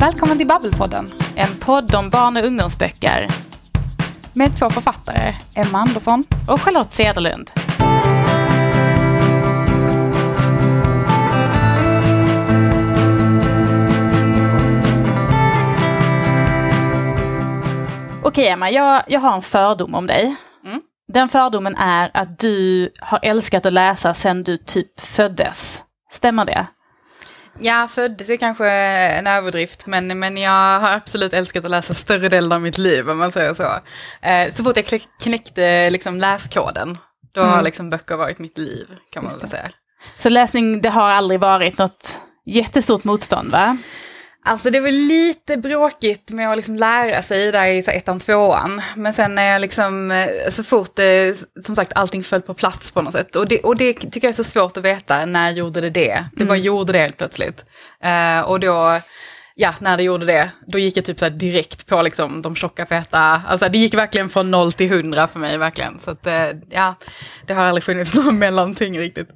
Välkommen till Babbelpodden, en podd om barn och ungdomsböcker. Med två författare, Emma Andersson och Charlotte Cederlund. Okej Emma, jag, jag har en fördom om dig. Mm. Den fördomen är att du har älskat att läsa sedan du typ föddes. Stämmer det? Ja, föddes är kanske en överdrift, men, men jag har absolut älskat att läsa större delen av mitt liv, om man säger så. Eh, så fort jag knäckte liksom läskoden, då har Mm. liksom böcker varit mitt liv, kan man väl säga. Så läsning, det har aldrig varit något jättestort motstånd va? Alltså det var lite bråkigt med att liksom lära sig där i ettan, tvåan. Men sen när jag liksom, eh, så fort det, som sagt, allting föll på plats på något sätt. Och det, och det tycker jag är så svårt att veta, när gjorde det det? Det bara gjorde det helt plötsligt. Eh, och då, ja, när det gjorde det, då gick jag typ så direkt på liksom de tjocka feta, alltså det gick verkligen från noll till hundra för mig verkligen. Så att, eh, ja, det har aldrig funnits någon mellanting riktigt.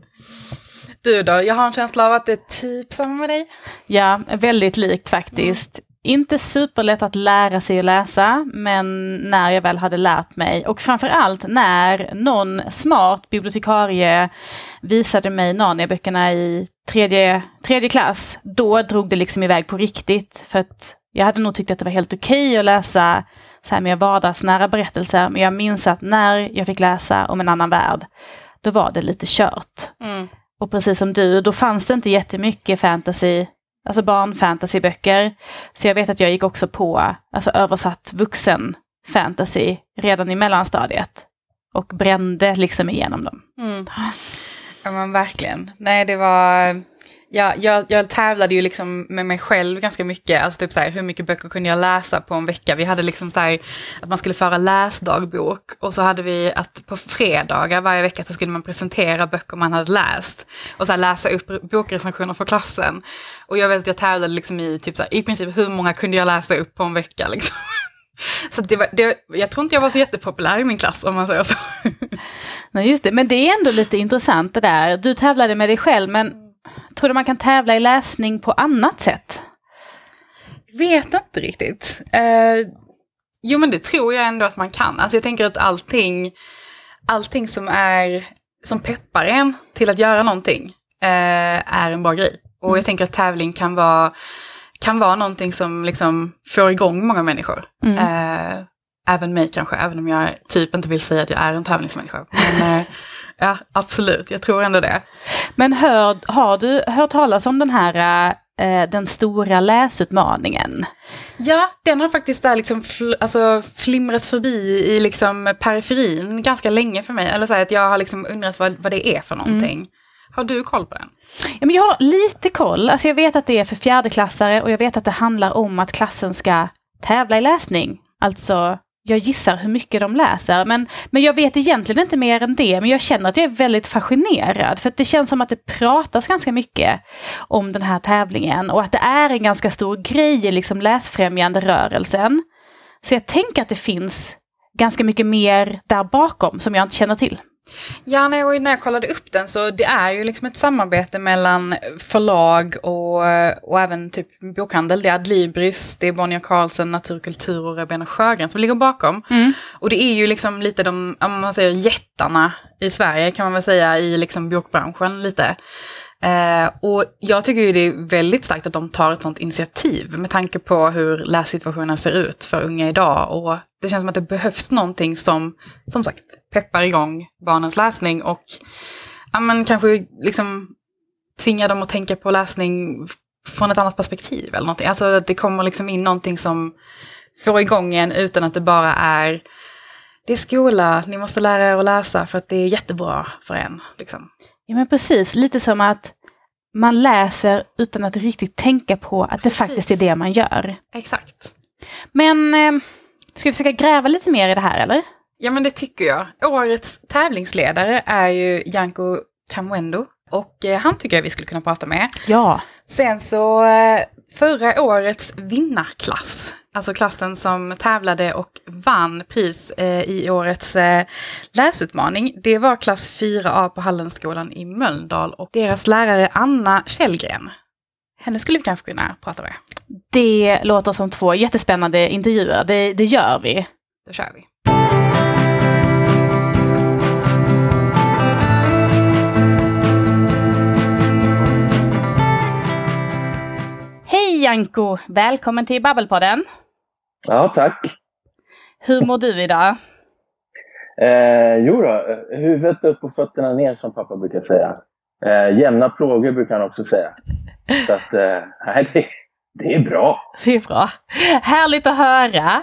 Du då, jag har en känsla av att det är typ samma med dig. Ja, väldigt likt faktiskt. Inte superlätt att lära sig att läsa, men när jag väl hade lärt mig och framförallt när någon smart bibliotekarie visade mig Narnia-böckerna i tredje, tredje klass, då drog det liksom iväg på riktigt. För att jag hade nog tyckt att det var helt okej att läsa så här mer vardagsnära berättelser, men jag minns att när jag fick läsa om en annan värld, då var det lite kört. Mm. Och precis som du, då fanns det inte jättemycket fantasy, alltså barnfantasyböcker. Så jag vet att jag gick också på alltså översatt vuxen fantasy redan i mellanstadiet. Och brände liksom igenom dem. Mm. Ja men verkligen. Nej det var, ja, jag, jag tävlade ju liksom med mig själv ganska mycket, alltså typ så här, hur mycket böcker kunde jag läsa på en vecka? Vi hade liksom så här, att man skulle föra läsdagbok och så hade vi att på fredagar varje vecka så skulle man presentera böcker man hade läst och så här läsa upp bokrecensioner för klassen. Och jag vet att jag tävlade liksom i typ så här, i princip hur många kunde jag läsa upp på en vecka liksom. Så det var, det, jag tror inte jag var så jättepopulär i min klass om man säger så. Nej, just det. Men det är ändå lite intressant det där. Du tävlade med dig själv, men tror du man kan tävla i läsning på annat sätt? Vet inte riktigt. Eh, jo men det tror jag ändå att man kan. Alltså jag tänker att allting, allting som är, som peppar en till att göra någonting eh, är en bra grej. Och jag tänker att tävling kan vara, kan vara någonting som liksom får igång många människor. Eh, även mig kanske, även om jag typ inte vill säga att jag är en tävlingsmänniska. Men eh, ja, absolut, jag tror ändå det. Men hör, har du hört talas om den här eh, den stora läsutmaningen? Ja, den har faktiskt där liksom fl- alltså, flimrat förbi i liksom periferin ganska länge för mig. Eller så här, att jag har liksom undrat vad, vad det är för någonting. Har du koll på den? Ja, men jag har lite koll. Alltså jag vet att det är för fjärdeklassare och jag vet att det handlar om att klassen ska tävla i läsning. Alltså, jag gissar hur mycket de läser. Men, men jag vet egentligen inte mer än det. Men jag känner att jag är väldigt fascinerad. För att det känns som att det pratas ganska mycket om den här tävlingen. Och att det är en ganska stor grej i liksom läsfrämjande rörelsen. Så jag tänker att det finns ganska mycket mer där bakom som jag inte känner till. Ja, när jag, när jag kollade upp den så det är ju liksom ett samarbete mellan förlag och, och även typ bokhandel. Det är Adlibris, det är Bonnier Carlsen, Naturkultur och Rebena Sjögren som ligger bakom. Och det är ju liksom lite de, om man säger jättarna i Sverige kan man väl säga i liksom bokbranschen lite. Eh, och jag tycker ju det är väldigt starkt att de tar ett sånt initiativ med tanke på hur lässituationen ser ut för unga idag. Och det känns som att det behövs någonting som, som sagt, peppar igång barnens läsning och ja, men kanske liksom tvingar dem att tänka på läsning från ett annat perspektiv eller någonting. Alltså att det kommer liksom in någonting som får igång en utan att det bara är det är skola, ni måste lära er att läsa för att det är jättebra för en. Liksom. Ja men precis, lite som att man läser utan att riktigt tänka på att det Precis. faktiskt är det man gör. Exakt. Men eh, ska vi försöka gräva lite mer i det här eller? Ja men det tycker jag. Årets tävlingsledare är ju Janko Kamwendo. Och eh, han tycker jag vi skulle kunna prata med. Ja. Sen så eh, förra årets vinnarklass, alltså klassen som tävlade och vann pris eh, i årets eh, läsutmaning, det var klass 4A på Hallenskolan i Mölndal och deras lärare Anna Källgren. Henne skulle vi kanske kunna prata med. Det låter som två jättespännande intervjuer. Det, det gör vi. Då kör vi. Hej Janko! Välkommen till Babbelpodden. Ja, tack. Hur mår du idag? Eh, jo då, huvudet upp och fötterna ner som pappa brukar säga. Eh, jämna plågor brukar han också säga. Så att, eh, nej, det, det är bra. Det är bra. Härligt att höra.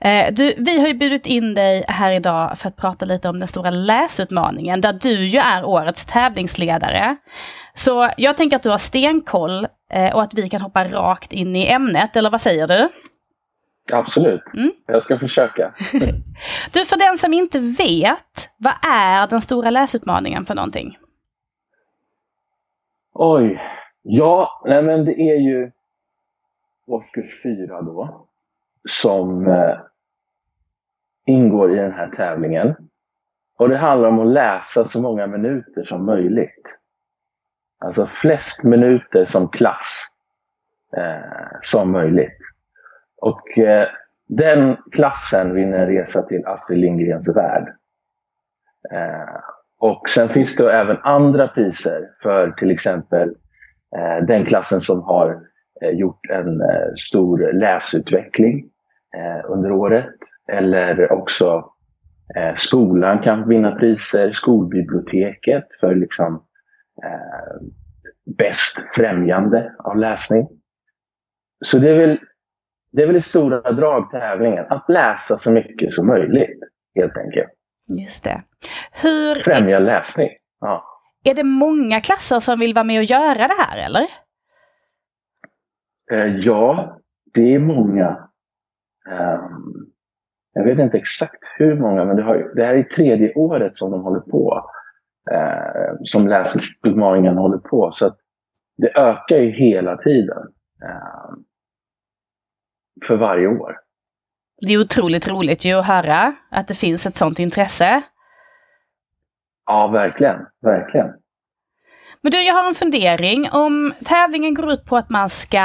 Eh, du, vi har ju bjudit in dig här idag för att prata lite om den stora läsutmaningen där du ju är årets tävlingsledare. Så jag tänker att du har stenkoll eh, och att vi kan hoppa rakt in i ämnet, eller vad säger du? Absolut. Mm. Jag ska försöka. Du, för den som inte vet, vad är den stora läsutmaningen för någonting? Oj. Ja, nej men det är ju årskurs fyra då som eh, ingår i den här tävlingen. Och det handlar om att läsa så många minuter som möjligt. Alltså flest minuter som klass eh, som möjligt. Och eh, den klassen vinner en resa till Astrid Lindgrens värld. Eh, och sen finns det även andra priser för till exempel eh, den klassen som har eh, gjort en eh, stor läsutveckling eh, under året. Eller också eh, skolan kan vinna priser, skolbiblioteket för liksom eh, bäst främjande av läsning. Så det är väl det är väl i stora drag tävlingen, att läsa så mycket som möjligt helt enkelt. Just det. Hur, Främja läsning. Ja. är det många klasser som vill vara med och göra det här eller? Eh, ja, det är många. Ehm, jag vet inte exakt hur många, men det, har, det här är tredje året som de håller på. Uh, som läsutmaningen håller på. Så det ökar ju hela tiden. Uh, för varje år. Det är otroligt roligt ju att höra att det finns ett sånt intresse. Ja, verkligen. Verkligen. Men du, jag har en fundering. Om tävlingen går ut på att man ska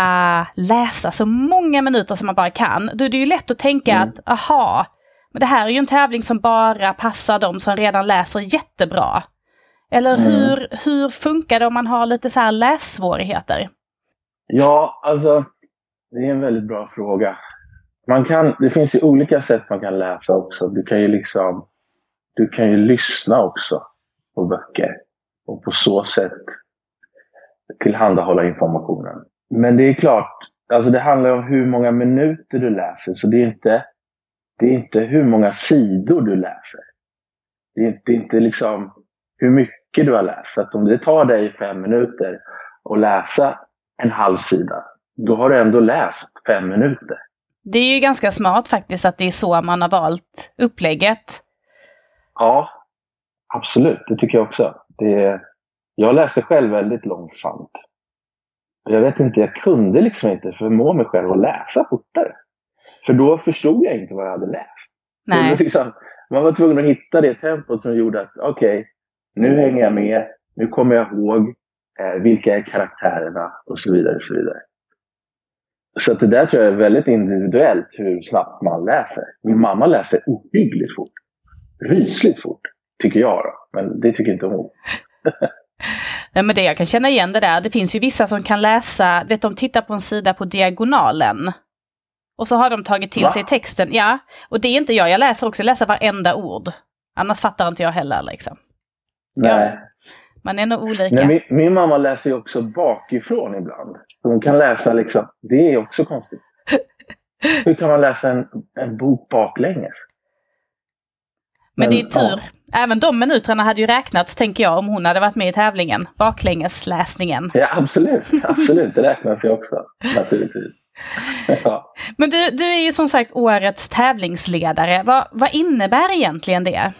läsa så många minuter som man bara kan, då är det ju lätt att tänka Mm. att, aha, men det här är ju en tävling som bara passar de som redan läser jättebra. Eller Mm. hur, hur funkar det om man har lite så här lässvårigheter? Ja, alltså det är en väldigt bra fråga. Man kan, det finns ju olika sätt man kan läsa också. Du kan ju liksom du kan ju lyssna också på böcker och på så sätt tillhandahålla informationen. Men det är klart, alltså det handlar om hur många minuter du läser. Så det är inte, det är inte hur många sidor du läser. Det är inte, det är inte liksom hur mycket du har läst. Så att om det tar dig fem minuter att läsa en halv sida, då har du ändå läst fem minuter. Det är ju ganska smart faktiskt att det är så man har valt upplägget. Ja, absolut. Det tycker jag också. Det, jag läste själv väldigt långsamt. Jag vet inte, jag kunde liksom inte förmå mig själv att läsa fortare. För då förstod jag inte vad jag hade läst. Nej. Liksom, man var tvungen att hitta det tempot som gjorde att okej, nu hänger jag med, nu kommer jag ihåg eh, vilka är karaktärerna och så vidare. Och så vidare. Så det där tror jag är väldigt individuellt hur snabbt man läser. Min mamma läser ohyggligt fort. Rysligt fort, tycker jag då. Men det tycker inte hon. Nej, men det jag kan känna igen det där, det finns ju vissa som kan läsa, vet de tittar på en sida på diagonalen. Och så har de tagit till Va? sig texten, ja. Och det är inte jag, jag läser också, jag läser varenda ord. Annars fattar inte jag heller liksom. Nej. Man är nog olika. Nej, min, min mamma läser ju också bakifrån ibland. Hon kan läsa liksom, det är också konstigt. Hur kan man läsa en, en bok baklänges? Men det är Men, tur. Även de minuterna hade ju räknats, tänker jag, om hon hade varit med i tävlingen. Baklängesläsningen. Ja, absolut. Absolut, det räknas ju också. Naturligtvis. Ja. Men du, du är ju som sagt årets tävlingsledare. Vad, vad innebär egentligen det?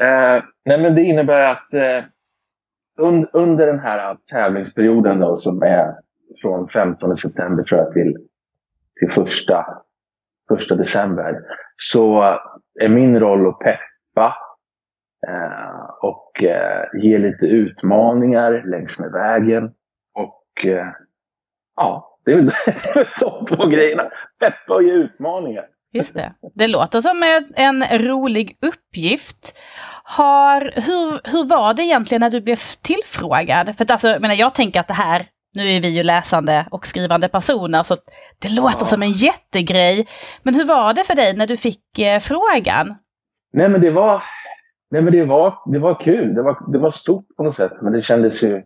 Eh, nej, men det innebär att eh, un, under den här tävlingsperioden då, som är från 15 september tror jag till, till första, första december så är min roll att peppa Eh, och eh, ge lite utmaningar längs med vägen. Och eh, ja, det är väl de två grejerna. Peppa och ge utmaningar. Just det. Det låter som en, en rolig uppgift. Har, hur, hur var det egentligen när du blev tillfrågad? För att alltså, jag, menar, jag tänker att det här, nu är vi ju läsande och skrivande personer, så det låter ja. som en jättegrej. Men hur var det för dig när du fick eh, frågan? Nej men det var, nej, men det var, det var kul. Det var, det var stort på något sätt. Men det kändes ju...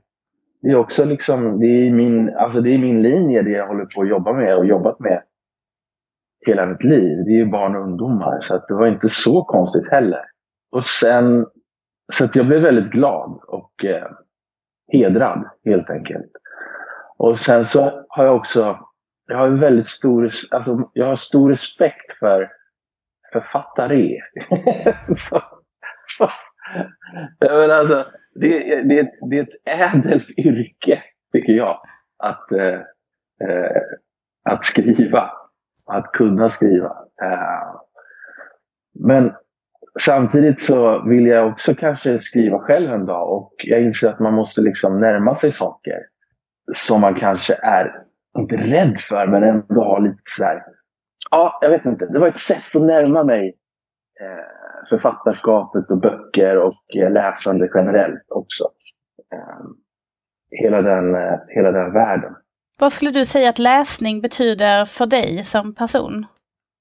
Det är också liksom, det är min, alltså det är min linje, det jag håller på att jobba med och jobbat med hela mitt liv. Det är ju barn och ungdomar. Så att det var inte så konstigt heller. Och sen, så att jag blev väldigt glad och eh, hedrad helt enkelt. Och sen så har jag också, jag har väldigt stor, alltså jag har stor respekt för författare. så, så, men alltså, det, det, det är ett ädelt yrke, tycker jag, att, eh, eh, att skriva. Att kunna skriva. Eh, men samtidigt så vill jag också kanske skriva själv en dag och jag inser att man måste liksom närma sig saker som man kanske är, inte rädd för, men ändå har lite så här, ja, jag vet inte. Det var ett sätt att närma mig eh, författarskapet och böcker och eh, läsande generellt också. Hela, den, hela den världen. Vad skulle du säga att läsning betyder för dig som person?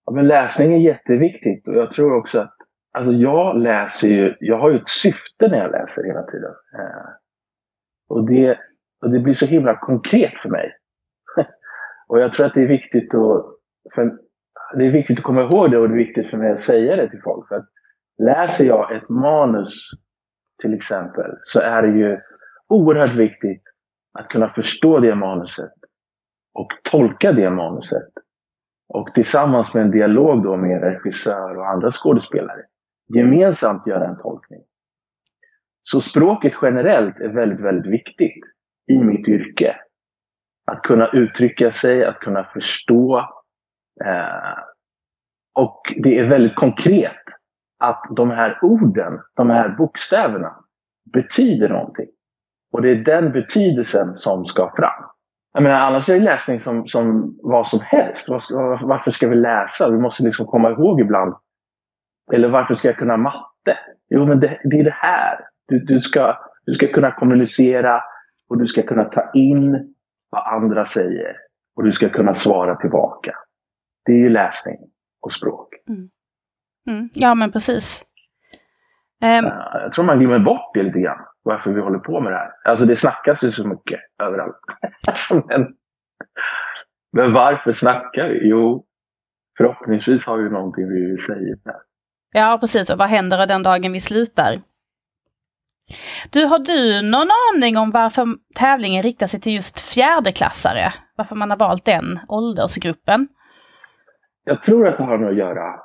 Ja, men läsning är jätteviktigt och jag tror också att Alltså jag läser ju, jag har ju ett syfte när jag läser hela tiden. Eh, och, det, och det blir så himla konkret för mig. och jag tror att det är viktigt att, för, det är viktigt att komma ihåg det och det är viktigt för mig att säga det till folk. För att läser jag ett manus till exempel så är det ju oerhört viktigt att kunna förstå det manuset och tolka det manuset. Och tillsammans med en dialog då med regissör och andra skådespelare gemensamt göra en tolkning. Så språket generellt är väldigt, väldigt viktigt i mitt yrke. Att kunna uttrycka sig, att kunna förstå. Eh, och det är väldigt konkret att de här orden, de här bokstäverna, betyder någonting. Och det är den betydelsen som ska fram. Jag menar, annars är det läsning som, som vad som helst. Varför ska vi läsa? Vi måste liksom komma ihåg ibland eller varför ska jag kunna matte? Jo, men det, det är det här. Du, du, ska, du ska kunna kommunicera och du ska kunna ta in vad andra säger. Och du ska kunna svara tillbaka. Det är ju läsning och språk. Mm. Mm. Ja, men precis. Um... Jag tror man glömmer bort det lite grann. Varför vi håller på med det här. Alltså det snackas ju så mycket överallt. men, men varför snackar vi? Jo, förhoppningsvis har vi någonting vi vill säga. Ja, precis. Och vad händer den dagen vi slutar? Du, har du någon aning om varför tävlingen riktar sig till just fjärdeklassare? Varför man har valt den åldersgruppen? Jag tror att det har med att göra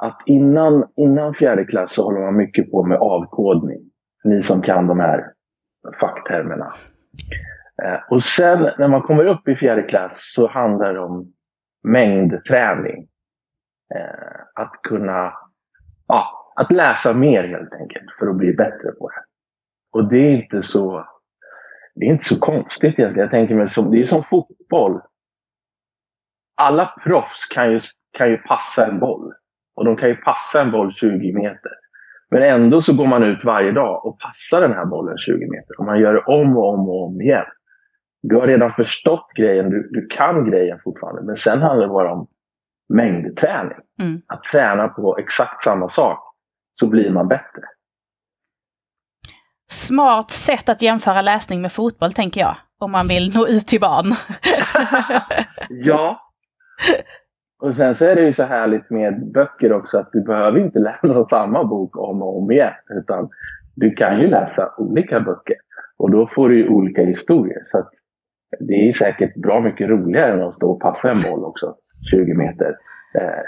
att innan, innan fjärde klass så håller man mycket på med avkodning. Ni som kan de här facktermerna. Eh, och sen när man kommer upp i fjärde klass så handlar det om mängdträning. Eh, att kunna ja, att läsa mer helt enkelt för att bli bättre på det. Och det är inte så, det är inte så konstigt egentligen. Jag tänker mig som, det är som fotboll. Alla proffs kan ju, kan ju passa en boll. Och de kan ju passa en boll 20 meter. Men ändå så går man ut varje dag och passar den här bollen 20 meter. Och man gör det om och om och om igen. Du har redan förstått grejen, du, du kan grejen fortfarande. Men sen handlar det bara om mängdträning. Mm. Att träna på exakt samma sak så blir man bättre. Smart sätt att jämföra läsning med fotboll tänker jag. Om man vill nå ut till barn. ja. Och sen så är det ju så härligt med böcker också att du behöver inte läsa samma bok om och om igen. Utan du kan ju läsa olika böcker. Och då får du ju olika historier. Så det är säkert bra mycket roligare än att stå och passa en boll också. 20 meter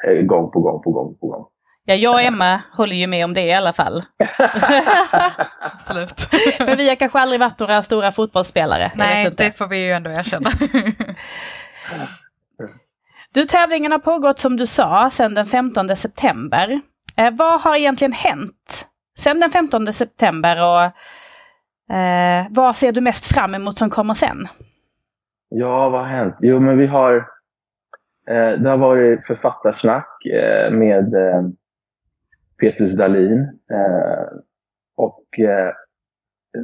eh, gång på gång på gång på gång. Ja, jag och Emma håller ju med om det i alla fall. Absolut. Men vi har kanske aldrig varit några stora fotbollsspelare. Nej, det får vi ju ändå erkänna du, tävlingen har pågått som du sa sedan den 15 september. Eh, vad har egentligen hänt sedan den 15 september och eh, vad ser du mest fram emot som kommer sen? Ja, vad har hänt? Jo, men vi har... Eh, det har varit författarsnack eh, med eh, Petrus Dahlin. Eh, och eh,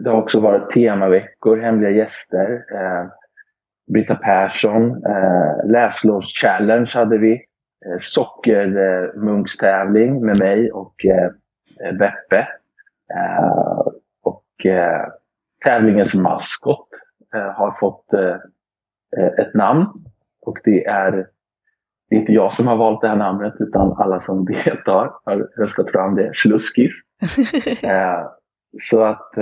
det har också varit temaveckor, hemliga gäster. Eh, Eh, Britta Persson, eh, läslovschallenge hade vi. Eh, Sockermunkstävling med mig och eh, Beppe. Eh, och eh, tävlingens maskot eh, har fått eh, ett namn. Och det är, det är inte jag som har valt det här namnet utan alla som deltar har röstat fram det. Sluskis. eh, så att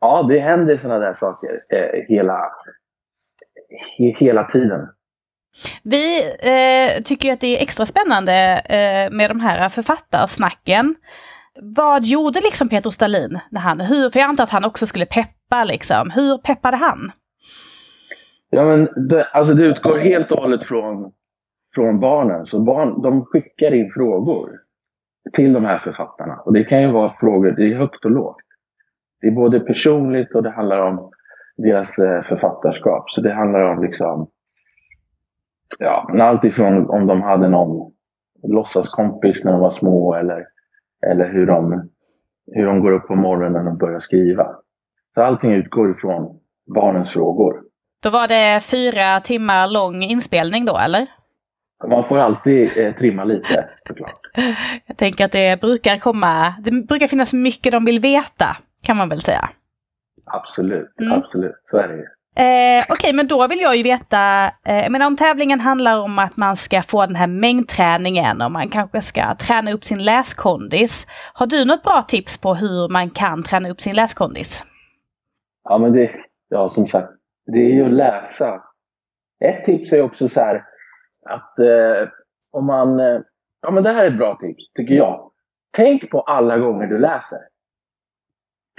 ja, det händer sådana där saker hela, hela tiden. Vi eh, tycker att det är extra spännande eh, med de här författarsnacken. Vad gjorde liksom Peter Stalin? När han, hur, för jag antar att han också skulle peppa. Liksom. Hur peppade han? Ja, men det, alltså det utgår helt och hållet från, från barnen. Så barn, de skickar in frågor till de här författarna. Och det kan ju vara frågor, det är högt och lågt. Det är både personligt och det handlar om deras eh, författarskap. Så det handlar om liksom ja, allt ifrån om de hade någon låtsaskompis när de var små eller, eller hur, de, hur de går upp på morgonen och börjar skriva. Så allting utgår ifrån barnens frågor. Då var det fyra timmar lång inspelning då, eller? Man får alltid eh, trimma lite, såklart. Jag tänker att det brukar komma, det brukar finnas mycket de vill veta, kan man väl säga. Absolut, mm. absolut. Så är det ju. Eh, Okej, okay, men då vill jag ju veta, eh, men om tävlingen handlar om att man ska få den här mängdträningen och man kanske ska träna upp sin läskondis. Har du något bra tips på hur man kan träna upp sin läskondis? Ja, men det, ja som sagt, det är ju att läsa. Ett tips är också så här att eh, om man, eh, ja men det här är ett bra tips tycker jag. Tänk på alla gånger du läser.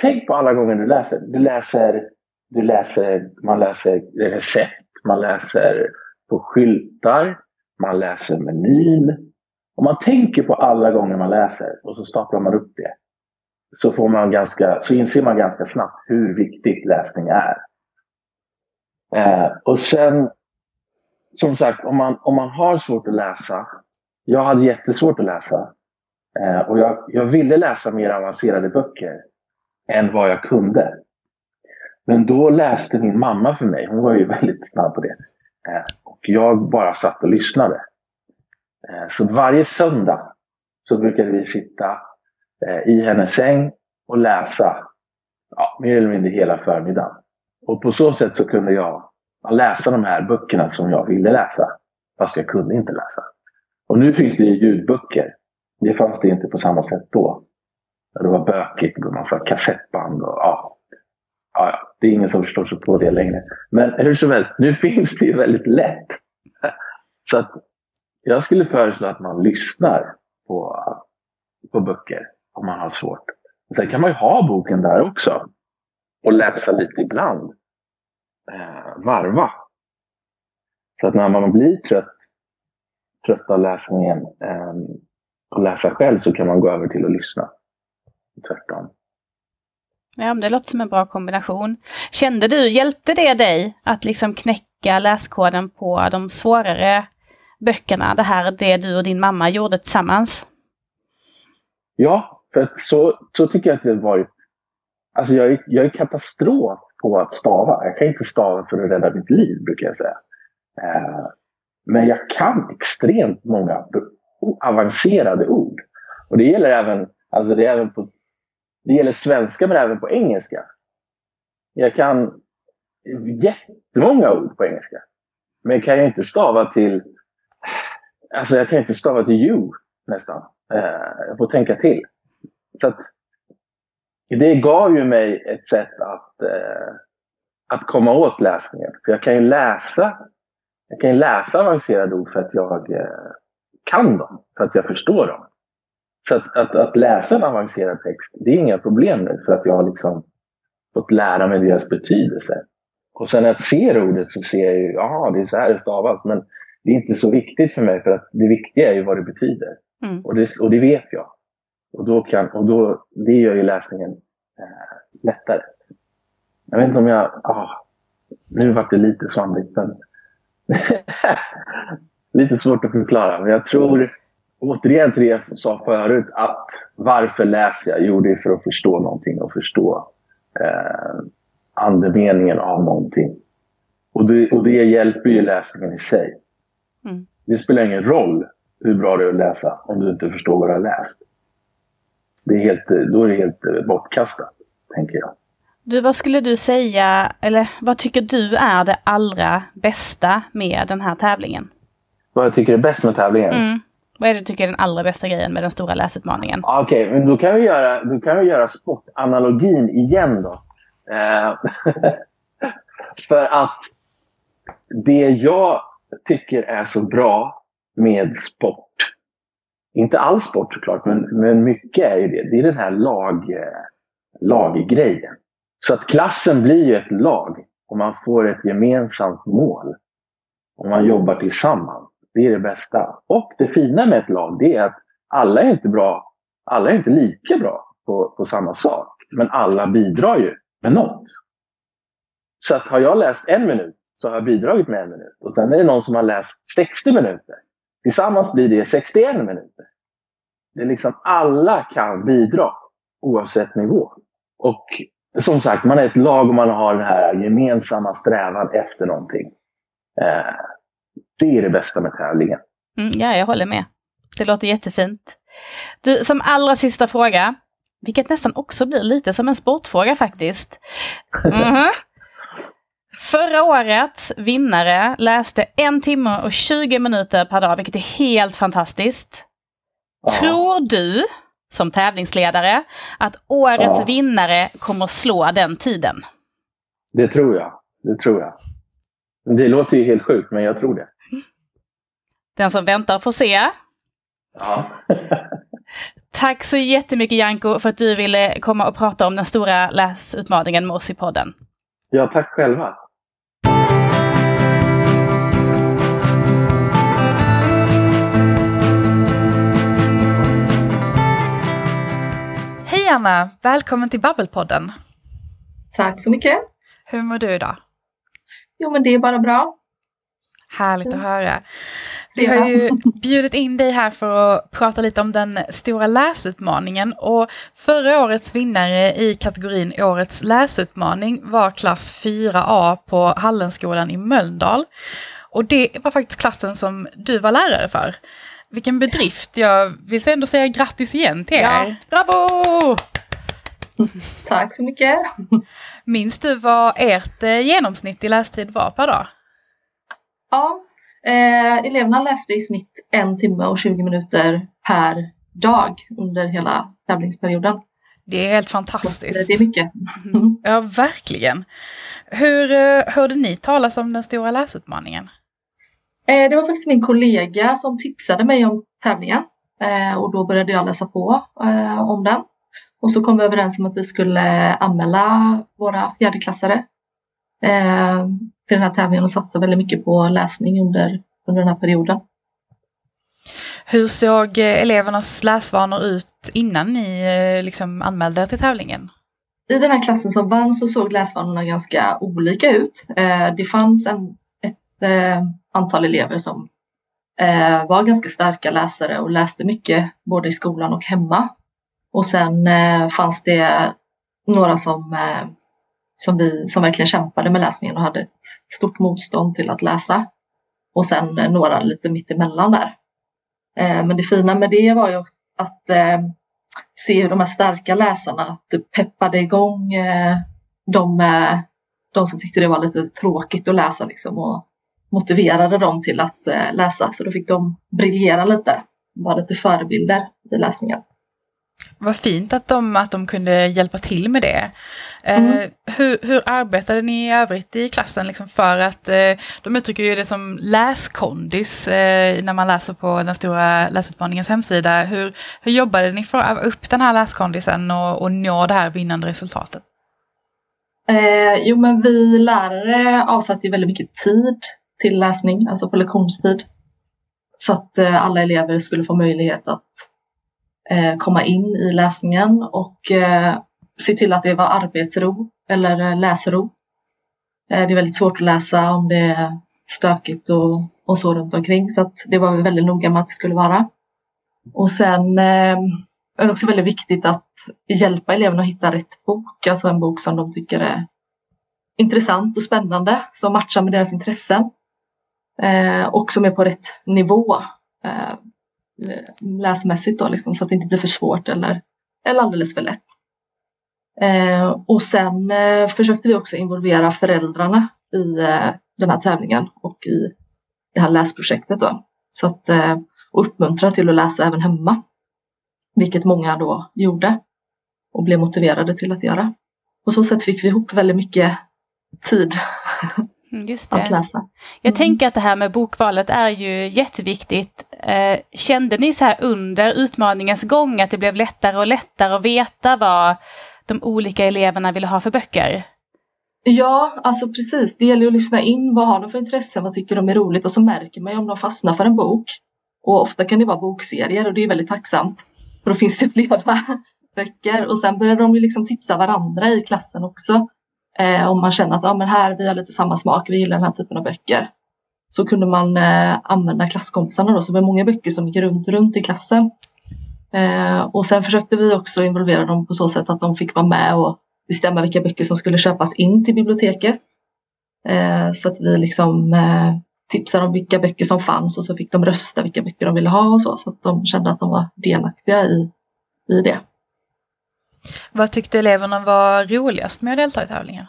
Tänk på alla gånger du läser. Du läser du läser, man läser recept, man läser på skyltar, man läser menyn. Om man tänker på alla gånger man läser och så staplar man upp det så, får man ganska, så inser man ganska snabbt hur viktigt läsning är. Eh, och sen, som sagt, om man, om man har svårt att läsa. Jag hade jättesvårt att läsa. Eh, och jag, jag ville läsa mer avancerade böcker än vad jag kunde. Men då läste min mamma för mig. Hon var ju väldigt snabb på det. Eh, och jag bara satt och lyssnade. Eh, så varje söndag så brukade vi sitta eh, i hennes säng och läsa ja, mer eller mindre hela förmiddagen. Och på så sätt så kunde jag läsa de här böckerna som jag ville läsa. Fast jag kunde inte läsa. Och nu finns det ju ljudböcker. Det fanns det inte på samma sätt då. Det var bökigt med massa kassettband och ja, ja, det är ingen som förstår sig på det längre. Men hur som helst, nu finns det ju väldigt lätt. Så att jag skulle föreslå att man lyssnar på, på böcker om man har svårt. Sen kan man ju ha boken där också och läsa lite ibland. Eh, varva. Så att när man blir trött, trött av läsningen eh, och läsa själv så kan man gå över till att lyssna. Tvärtom. Ja, men det låter som en bra kombination. Kände du, hjälpte det dig att liksom knäcka läskoden på de svårare böckerna? Det här, det du och din mamma gjorde tillsammans? Ja, för så, så tycker jag att det varit. Alltså jag är, jag är katastrof på att stava. Jag kan inte stava för att rädda mitt liv, brukar jag säga. Eh, men jag kan extremt många avancerade ord. Och det gäller även, alltså det är även på det gäller svenska men även på engelska. Jag kan jättemånga ord på engelska. Men kan jag inte stava till... Alltså jag kan inte stava till you nästan. Eh, jag får tänka till. Så att, det gav ju mig ett sätt att, eh, att komma åt läsningen. För jag kan ju läsa, jag kan läsa avancerade ord för att jag eh, kan dem. För att jag förstår dem. Så att, att, att, läsa en avancerad text, det är inga problem nu för att jag har liksom fått lära mig deras betydelse. Och sen när jag ser ordet så ser jag ju, ja det är så här det stavas. Men det är inte så viktigt för mig för att det viktiga är ju vad det betyder. Mm. Och, det, och det vet jag. Och, då kan, och då, det gör ju läsningen eh, lättare. Jag vet inte om jag... Ah, nu vart det lite svamligt, men... lite svårt att förklara, men jag tror återigen till det jag sa förut, att varför läser jag? Jo, det är för att förstå någonting och förstå eh, andemeningen av någonting. Och det, och det hjälper ju läsningen i sig. Mm. Det spelar ingen roll hur bra det är att läsa om du inte förstår vad du har läst. Det är helt, då är det helt bortkastat, tänker jag. Du, vad skulle du säga, eller vad tycker du är det allra bästa med den här tävlingen? Vad jag tycker är bäst med tävlingen? Mm. Vad är det du tycker är den allra bästa grejen med den stora läsutmaningen? Okej, okay, men då kan vi göra, då kan vi göra sportanalogin igen då. Eh, för att det jag tycker är så bra med sport, inte all sport såklart, men, men mycket är ju det, det är den här lag, eh, laggrejen. Så att klassen blir ju ett lag och man får ett gemensamt mål. Och man jobbar tillsammans. Det är det bästa. Och det fina med ett lag, det är att alla är inte bra, alla är inte lika bra på, på samma sak. Men alla bidrar ju med något. Så att har jag läst en minut så har jag bidragit med en minut. Och sen är det någon som har läst 60 minuter. Tillsammans blir det 61 minuter. Det är liksom alla kan bidra oavsett nivå. Och som sagt, man är ett lag och man har den här gemensamma strävan efter någonting. Eh, det är det bästa med tävlingen. Mm, ja, jag håller med. Det låter jättefint. Du, som allra sista fråga, vilket nästan också blir lite som en sportfråga faktiskt. Mm -hmm. Förra årets vinnare läste en timme och 20 minuter per dag, vilket är helt fantastiskt. Ja. Tror du, som tävlingsledare, att årets ja. vinnare kommer slå den tiden? Det tror jag. Det tror jag. Det låter ju helt sjukt, men jag tror det. Den som väntar får se. Ja. Tack så jättemycket Janko för att du ville komma och prata om den stora läsutmaningen med oss i podden. Ja, tack själva. Hej Anna! Välkommen till Babbelpodden. Tack så mycket. Hur mår du idag? Jo men det är bara bra. Härligt att höra. Vi har ju bjudit in dig här för att prata lite om den stora läsutmaningen. Och förra årets vinnare i kategorin Årets läsutmaning var klass 4A på Hallenskolan i Mölndal. Och det var faktiskt klassen som du var lärare för. Vilken bedrift! Jag vill ändå säga grattis igen till er. Ja. Bravo! Tack så mycket! Minns du vad ert eh, genomsnitt i lästid var per dag? Ja, eh, eleverna läste i snitt en timme och 20 minuter per dag under hela tävlingsperioden. Det är helt fantastiskt. Det är mycket. Mm. Ja, verkligen. Hur eh, hörde ni talas om den stora läsutmaningen? Eh, det var faktiskt min kollega som tipsade mig om tävlingen eh, och då började jag läsa på eh, om den. Och så kom vi överens om att vi skulle anmäla våra fjärdeklassare till den här tävlingen och satsa väldigt mycket på läsning under, under den här perioden. Hur såg elevernas läsvanor ut innan ni liksom anmälde er till tävlingen? I den här klassen som vann så såg läsvanorna ganska olika ut. Det fanns en, ett antal elever som eh, var ganska starka läsare och läste mycket både i skolan och hemma. Och sen eh, fanns det några som, eh, som, vi, som verkligen kämpade med läsningen och hade ett stort motstånd till att läsa. Och sen eh, några lite mittemellan där. Eh, men det fina med det var ju att eh, se hur de här starka läsarna typ peppade igång de, de som tyckte det var lite tråkigt att läsa liksom och motiverade dem till att läsa. Så då fick de briljera lite, vara lite förebilder i läsningen. Vad fint att de, att de kunde hjälpa till med det. Eh, mm. Eh, hur, hur arbetade ni i övrigt i klassen liksom för att, eh, de uttrycker ju det som läskondis eh, när man läser på den stora läsutmaningens hemsida. Hur, hur jobbade ni för att öva upp den här läskondisen och, och nå det här vinnande resultatet? Eh, jo men vi lärare avsatte ju väldigt mycket tid till läsning, alltså på lektionstid. Så att eh, alla elever skulle få möjlighet att Eh, komma in i läsningen och eh, se till att det var arbetsro eller eh, läsro. Det är väldigt svårt att läsa om det är stökigt och, och så runt omkring så att det var vi väldigt noga med att det skulle vara. Och sen eh, är det också väldigt viktigt att hjälpa eleverna att hitta rätt bok, alltså en bok som de tycker är intressant och spännande, som matchar med deras intressen. Eh, och som är på rätt nivå eh, Eh, läsmässigt då, liksom, så att det inte blir för svårt eller, eller alldeles för lätt. Eh, och sen eh, försökte vi också involvera föräldrarna i eh, den här tävlingen och i det här läsprojektet. Då. Så att, eh, och uppmuntra till att läsa även hemma. Vilket många då gjorde och blev motiverade till att göra. På så sätt fick vi ihop väldigt mycket tid Just det. att läsa. Jag Mm. tänker att det här med bokvalet är ju jätteviktigt. Eh, kände ni så här under utmaningens gång att det blev lättare och lättare att veta vad de olika eleverna ville ha för böcker? Ja, alltså precis. Det gäller att lyssna in. Vad har de för intressen? Vad tycker de är roligt? Och så märker man ju om de fastnar för en bok. Och ofta kan det vara bokserier och det är väldigt tacksamt. För då finns det flera böcker. Och sen börjar de ju liksom tipsa varandra i klassen också. Eh, om man känner att ah, men här, vi har lite samma smak, vi gillar den här typen av böcker. Så kunde man eh, använda klasskompisarna då, så det var många böcker som gick runt, runt i klassen. Eh, och sen försökte vi också involvera dem på så sätt att de fick vara med och bestämma vilka böcker som skulle köpas in till biblioteket. Eh, så att vi liksom eh, tipsade om vilka böcker som fanns och så fick de rösta vilka böcker de ville ha och så, så att de kände att de var delaktiga i, i det. Vad tyckte eleverna var roligast med att delta i tävlingen?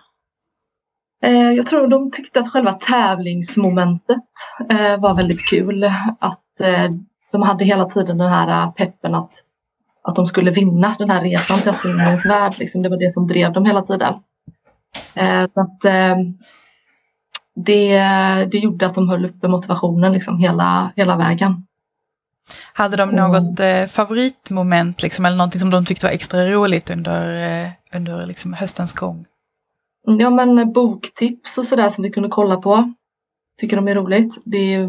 Eh, jag tror de tyckte att själva tävlingsmomentet eh, var väldigt kul. Att eh, de hade hela tiden den här peppen att, att de skulle vinna den här resan till Astrid värld. Liksom. Det var det som drev dem hela tiden. Att, det, det gjorde att de höll uppe motivationen liksom hela, hela vägen. Hade de något eh, favoritmoment liksom, eller någonting som de tyckte var extra roligt under, eh, under liksom, höstens gång? Ja men boktips och sådär som vi kunde kolla på. Tycker de är roligt. Det,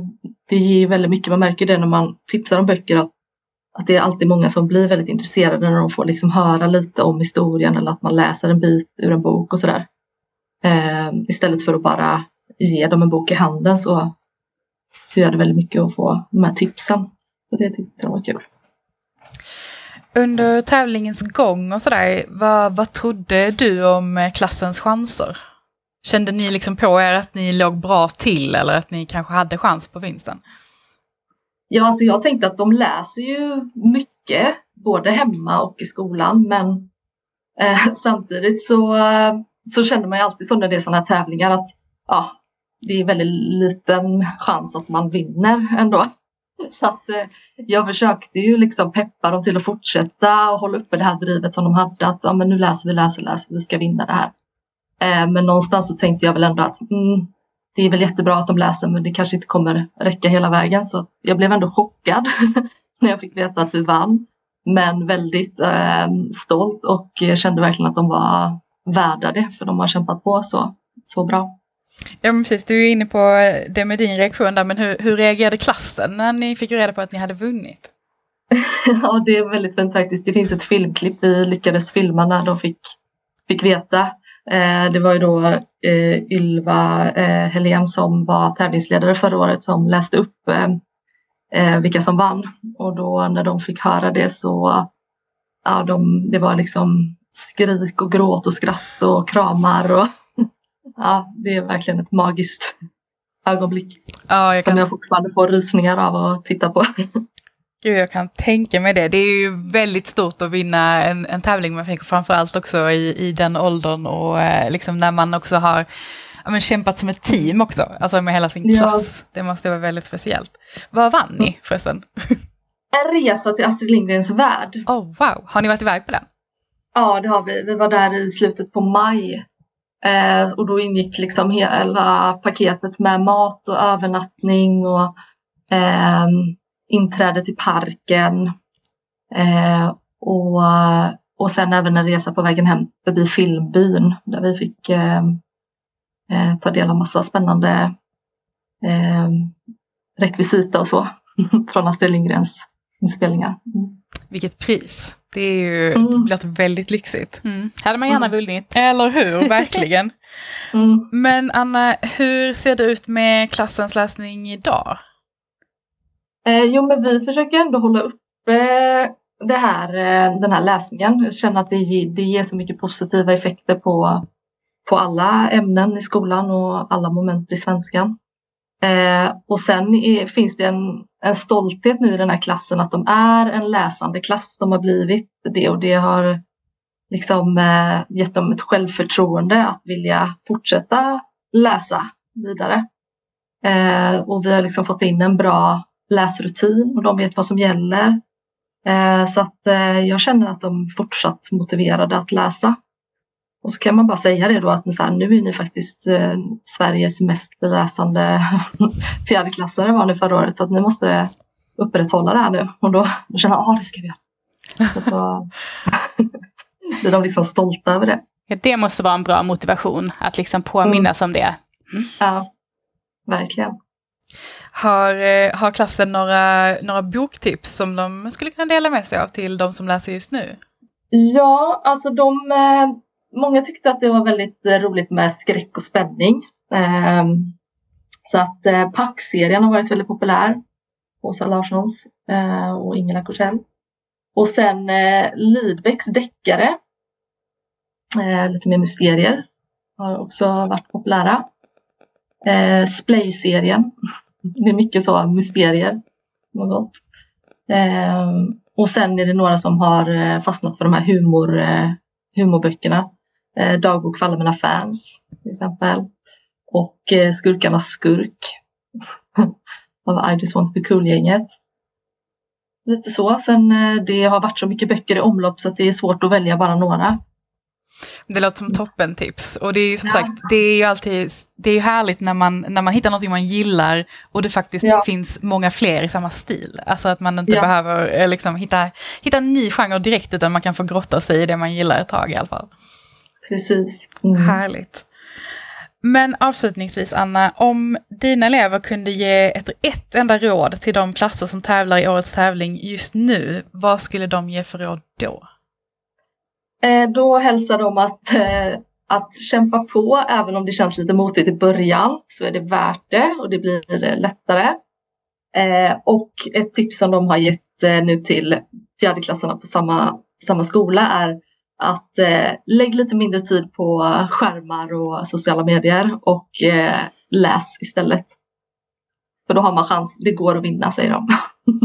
det ger väldigt mycket. Man märker det när man tipsar om böcker att, att det är alltid många som blir väldigt intresserade när de får liksom höra lite om historien eller att man läser en bit ur en bok och sådär. Eh, istället för att bara ge dem en bok i handen så, så gör det väldigt mycket att få de här tipsen. Så det tyckte de var kul. Under tävlingens gång och sådär, vad, vad trodde du om eh, klassens chanser? Kände ni liksom på er att ni låg bra till eller att ni kanske hade chans på vinsten? Ja, alltså jag tänkte att de läser ju mycket, både hemma och i skolan, men eh, samtidigt så, eh, så känner man ju alltid så när det är sådana här tävlingar att ja, det är väldigt liten chans att man vinner ändå. Så att eh, jag försökte ju liksom peppa dem till att fortsätta och hålla uppe det här drivet som de hade att ja, men nu läser vi, läser, läser, vi ska vinna det här. Eh, men någonstans så tänkte jag väl ändå att mm, det är väl jättebra att de läser men det kanske inte kommer räcka hela vägen. Så jag blev ändå chockad när jag fick veta att vi vann. Men väldigt eh, stolt och eh, kände verkligen att de var värda det för de har kämpat på så, så bra. Ja men precis, du är inne på eh, det med din reaktion där, men hur, hur reagerade klassen när ni fick reda på att ni hade vunnit? Ja, det är väldigt fint faktiskt. Det finns ett filmklipp vi lyckades filma när de fick, fick veta. Eh, det var ju då eh, Ylva eh, Helén som var tävlingsledare förra året som läste upp eh, eh, vilka som vann. Och då när de fick höra det så ja, de, det var liksom skrik och gråt och skratt och kramar. Och, ja, det är verkligen ett magiskt ögonblick Ja, jag som kan, jag fortfarande får rysningar av att titta på. gud, jag kan tänka mig det. Det är ju väldigt stort att vinna en, en tävling med flickor, framförallt också i, i den åldern och eh, liksom när man också har ja, men kämpat som ett team också, alltså med hela sin Ja. klass. Det måste vara väldigt speciellt. Vad vann ni förresten? En resa till Astrid Lindgrens värld. Oh wow, har ni varit iväg på den? Ja, det har vi. Vi var där i slutet på maj. Eh, och då ingick liksom hela paketet med mat och övernattning och eh, inträde till parken. Eh, och, och sen även en resa på vägen hem förbi filmbyn där vi fick eh, eh, ta del av massa spännande eh, rekvisita och så från Astrid Lindgrens inspelningar. Mm. Vilket pris. Det är ju Mm. låter väldigt lyxigt. Mm. Hade man gärna Mm. vunnit. Eller hur, verkligen. Mm. Men Anna, hur ser det ut med klassens läsning idag? Eh, jo, men vi försöker ändå hålla uppe det här, eh, den här läsningen. Jag känner att det, det ger så mycket positiva effekter på, på alla ämnen i skolan och alla moment i svenskan. Eh, och sen är, finns det en, en stolthet nu i den här klassen att de är en läsande klass. De har blivit det och det har liksom eh, gett dem ett självförtroende att vilja fortsätta läsa vidare. Eh, och vi har liksom fått in en bra läsrutin och de vet vad som gäller. Eh, så att eh, jag känner att de fortsatt motiverade att läsa. Och så kan man bara säga det då att så här, nu är ni faktiskt eh, Sveriges mest läsande fjärdeklassare var ni förra året så att ni måste upprätthålla det här nu. Och då, då känner jag, ja det ska vi göra. Så då blir de liksom stolta över det. Ja, det måste vara en bra motivation att liksom påminnas om det. Ja, verkligen. Har, eh, har klassen några, några boktips som de skulle kunna dela med sig av till de som läser just nu? Ja, alltså de, eh, många tyckte att det var väldigt eh, roligt med skräck och spänning. Ehm, så att eh, Pack-serien har varit väldigt populär. Åsa Larssons eh, och Ingela Korsell. Och sen eh, Lidbecks deckare. Lite mer mysterier. Har också varit populära. Splay-serien. Det är mycket så mysterier Något. Ehm, och sen är det några som har fastnat för de här humor, humorböckerna. Eh, Dagbok för alla mina fans till exempel. Och eh, Skurkarnas skurk. Av I just want to be cool-gänget. Lite så. Sen eh, det har varit så mycket böcker i omlopp så att det är svårt att välja bara några. Det låter som toppentips. Och det är ju som Ja. sagt, det är ju alltid, det är ju härligt när man, när man hittar någonting man gillar och det faktiskt Ja. finns många fler i samma stil. Alltså att man inte Ja. behöver eh, liksom, hitta, hitta en ny genre direkt utan man kan få grotta sig i det man gillar ett tag i alla fall. Precis. Mm. Härligt. Men avslutningsvis Anna, om dina elever kunde ge ett, ett enda råd till de klasser som tävlar i årets tävling just nu, vad skulle de ge för råd då? Eh, då hälsar de att, eh, att kämpa på även om det känns lite motigt i början så är det värt det och det blir lättare. Eh, och ett tips som de har gett eh, nu till fjärdeklasserna på samma, samma skola är att eh, lägg lite mindre tid på skärmar och sociala medier och eh, läs istället. För då har man chans, det går att vinna säger de.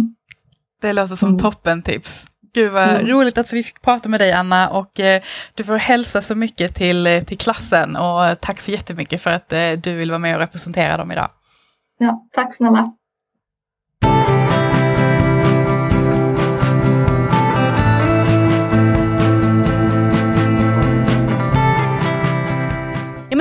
Det låter som Mm. toppentips. Gud vad Mm. roligt att vi fick prata med dig Anna och eh, du får hälsa så mycket till, eh, till klassen och tack så jättemycket för att eh, du vill vara med och representera dem idag. Ja, tack snälla.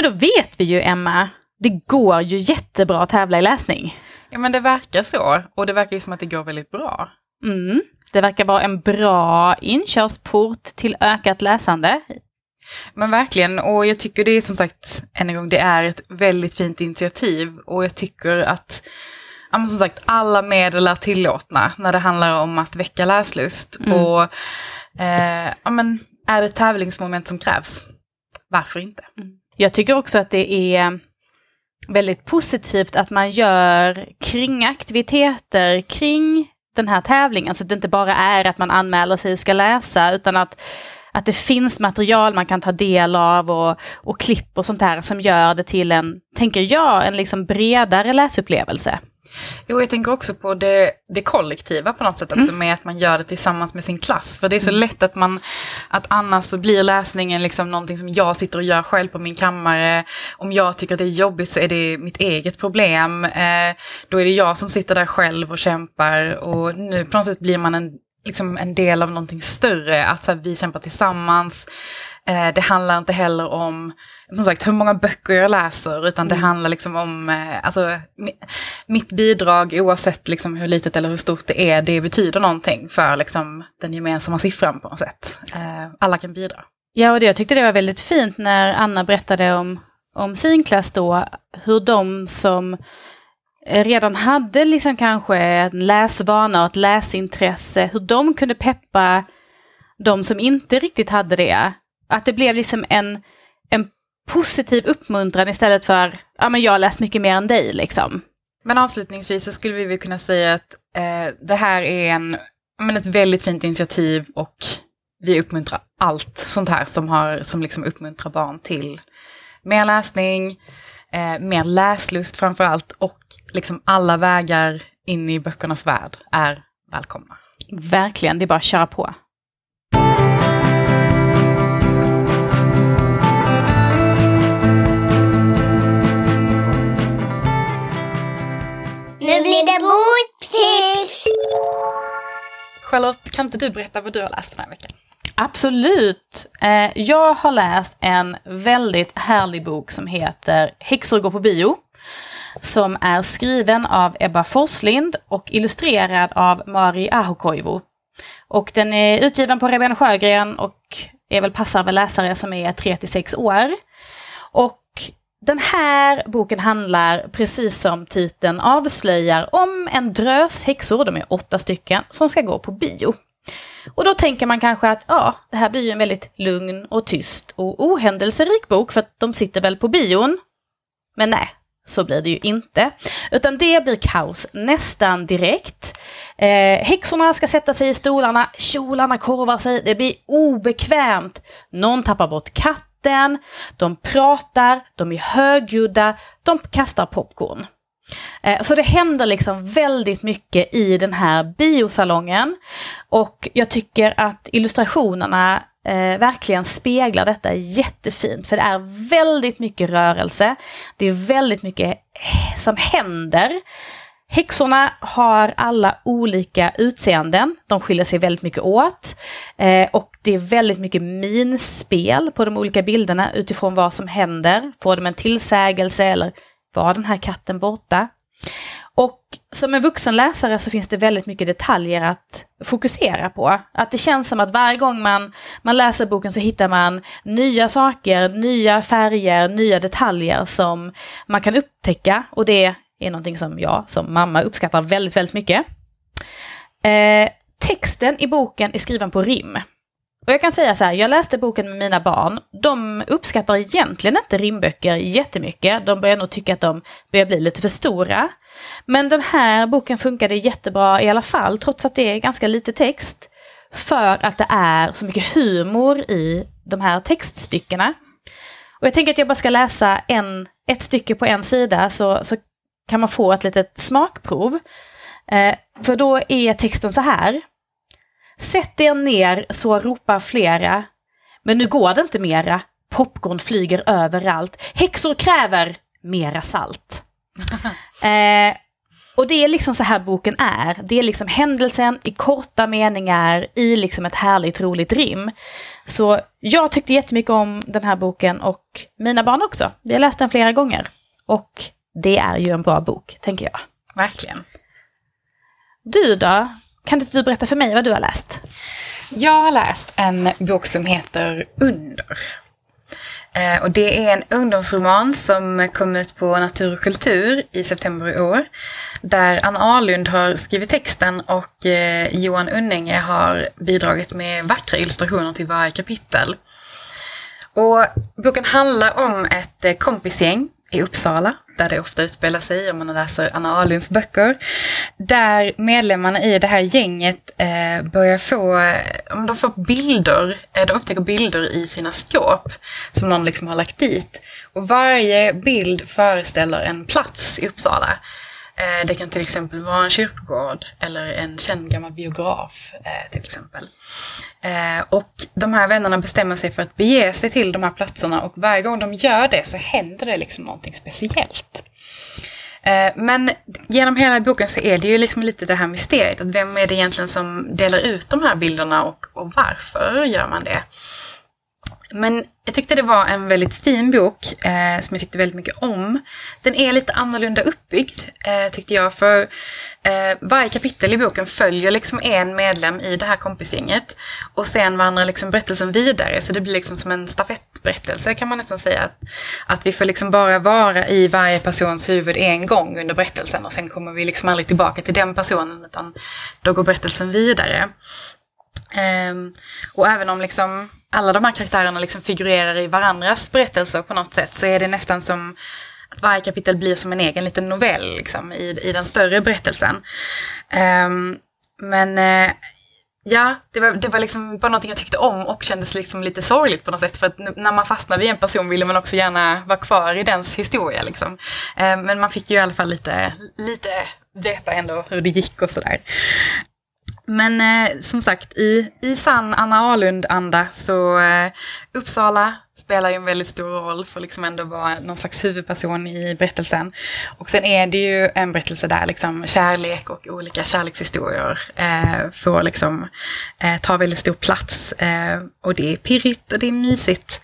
Men då vet vi ju Emma, det går ju jättebra att tävla i läsning. Ja men det verkar så och det verkar ju som att det går väldigt bra. Mm. Det verkar vara en bra inkörsport till ökat läsande. Men verkligen, och jag tycker det är som sagt, än en gång, det är ett väldigt fint initiativ och jag tycker att Ja, som sagt, alla medel är tillåtna när det handlar om att väcka läslust. Mm. Och eh, ja, men, är det tävlingsmoment som krävs, varför inte? Jag tycker också att det är väldigt positivt att man gör kringaktiviteter kring den här tävlingen. Så att det inte bara är att man anmäler sig och ska läsa utan att, att det finns material man kan ta del av och, och klipp och sånt där som gör det till en, tänker jag, en liksom bredare läsupplevelse. Jo, jag tänker också på det, det kollektiva på något sätt också, med att man gör det tillsammans med sin klass. För det är så lätt att man, att annars så blir läsningen liksom någonting som jag sitter och gör själv på min kammare. Om jag tycker att det är jobbigt så är det mitt eget problem. Eh, då är det jag som sitter där själv och kämpar. Och nu på något sätt blir man en, liksom en del av någonting större, att så här, vi kämpar tillsammans. Eh, det handlar inte heller om som sagt, hur många böcker jag läser, utan det handlar liksom om, eh, alltså, mi- mitt bidrag, oavsett liksom hur litet eller hur stort det är, det betyder någonting för liksom, den gemensamma siffran på något sätt. Eh, alla kan bidra. Ja, och det, jag tyckte det var väldigt fint när Anna berättade om, om sin klass då, hur de som eh, redan hade liksom kanske en läsvana och ett läsintresse, hur de kunde peppa de som inte riktigt hade det. Att det blev liksom en positiv uppmuntran istället för, ja men jag har läst mycket mer än dig liksom. Men avslutningsvis så skulle vi väl kunna säga att eh, det här är en, men ett väldigt fint initiativ och vi uppmuntrar allt sånt här som, har, som liksom uppmuntrar barn till mer läsning, eh, mer läslust framför allt och liksom alla vägar in i böckernas värld är välkomna. Verkligen, det är bara att köra på. Boktips! Charlotte, kan inte du berätta vad du har läst den här veckan? Absolut. Eh, jag har läst en väldigt härlig bok som heter Häxor går på bio. Som är skriven av Ebba Forslind och illustrerad av Mari Ahokoivu. Och den är utgiven på Rebén Sjögren och är väl passar för läsare som är 3 6 år. Och den här boken handlar, precis som titeln avslöjar, om en drös häxor, de är åtta stycken, som ska gå på bio. Och då tänker man kanske att ja, det här blir ju en väldigt lugn och tyst och ohändelserik bok för att de sitter väl på bion. Men nej, så blir det ju inte. Utan det blir kaos nästan direkt. Eh, häxorna ska sätta sig i stolarna, kjolarna korvar sig, det blir obekvämt. Någon tappar bort katten, de pratar, de är högljudda, de kastar popcorn. Eh, så det händer liksom väldigt mycket i den här biosalongen. Och jag tycker att illustrationerna eh, verkligen speglar detta jättefint. För det är väldigt mycket rörelse. Det är väldigt mycket eh, som händer. Häxorna har alla olika utseenden. De skiljer sig väldigt mycket åt. Eh, och det är väldigt mycket minspel på de olika bilderna utifrån vad som händer. Får de en tillsägelse eller var den här katten borta? Och som en vuxen läsare så finns det väldigt mycket detaljer att fokusera på. Att det känns som att varje gång man, man läser boken så hittar man nya saker, nya färger, nya detaljer som man kan upptäcka. Och det är någonting som jag som mamma uppskattar väldigt, väldigt mycket. Eh, texten i boken är skriven på rim. Och jag kan säga så här, jag läste boken med mina barn. De uppskattar egentligen inte rimböcker jättemycket. De börjar nog tycka att de börjar bli lite för stora. Men den här boken funkade jättebra i alla fall, trots att det är ganska lite text. För att det är så mycket humor i de här textstyckena. Och jag tänker att jag bara ska läsa en, ett stycke på en sida så, så kan man få ett litet smakprov. Eh, för då är texten så här. Sätt er ner så ropar flera. Men nu går det inte mera. Popcorn flyger överallt. Häxor kräver mera salt. eh, och det är liksom så här boken är. Det är liksom händelsen i korta meningar i liksom ett härligt roligt rim. Så jag tyckte jättemycket om den här boken och mina barn också. Vi har läst den flera gånger. Och det är ju en bra bok, tänker jag. Verkligen. Du då? Kan inte du berätta för mig vad du har läst? Jag har läst en bok som heter Under. Eh, och det är en ungdomsroman som kom ut på Natur och kultur i september i år. Där Anna Arlund har skrivit texten och eh, Johan Unninge har bidragit med vackra illustrationer till varje kapitel. Och boken handlar om ett eh, kompisgäng i Uppsala, där det ofta utspelar sig om man läser Anna Alins böcker. Där medlemmarna i det här gänget eh, börjar få, eh, om de får bilder, eh, de upptäcker bilder i sina skåp som någon liksom har lagt dit. Och varje bild föreställer en plats i Uppsala. Eh, det kan till exempel vara en kyrkogård eller en känd gammal biograf eh, till exempel. Eh, och de här vännerna bestämmer sig för att bege sig till de här platserna och varje gång de gör det så händer det liksom någonting speciellt. Men genom hela boken så är det ju liksom lite det här mysteriet, att vem är det egentligen som delar ut de här bilderna och, och varför gör man det? Men jag tyckte det var en väldigt fin bok eh, som jag tyckte väldigt mycket om. Den är lite annorlunda uppbyggd eh, tyckte jag för eh, varje kapitel i boken följer liksom en medlem i det här kompisgänget och sen vandrar liksom berättelsen vidare så det blir liksom som en stafettberättelse, kan man nästan säga. Att, att vi får liksom bara vara i varje persons huvud en gång under berättelsen och sen kommer vi liksom aldrig tillbaka till den personen utan då går berättelsen vidare. Ehm, och även om liksom alla de här karaktärerna liksom figurerar i varandras berättelser på något sätt så är det nästan som att varje kapitel blir som en egen liten novell liksom, i, i den större berättelsen. Um, men uh, ja, det var, det var liksom bara någonting jag tyckte om och kändes liksom lite sorgligt på något sätt. För att när man fastnar vid en person ville man också gärna vara kvar i dens historia. Liksom. Um, men man fick ju i alla fall lite, lite veta ändå hur det gick och sådär. Men eh, som sagt, i, i sann Anna Ahlund-anda så eh, Uppsala spelar ju en väldigt stor roll för liksom ändå vara någon slags huvudperson i berättelsen. Och sen är det ju en berättelse där liksom kärlek och olika kärlekshistorier eh, får liksom eh, ta väldigt stor plats. Eh, och det är pirrigt och det är mysigt.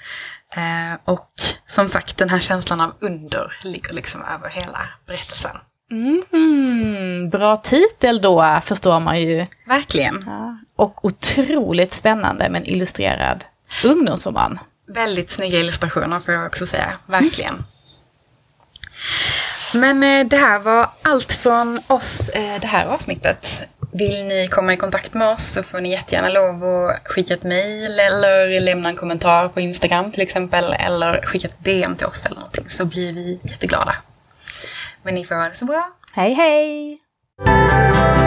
Eh, och som sagt, den här känslan av under ligger liksom över hela berättelsen. Mm, bra titel då, förstår man ju. Verkligen. Ja. Och otroligt spännande med en illustrerad ungdomsroman. Väldigt snygga illustrationer får jag också säga, verkligen. Men eh, det här var allt från oss eh, det här avsnittet. Vill ni komma i kontakt med oss så får ni jättegärna lov att skicka ett mejl eller lämna en kommentar på Instagram till exempel eller skicka ett DM till oss eller någonting så blir vi jätteglada. Winifred Wallace Hey, hey.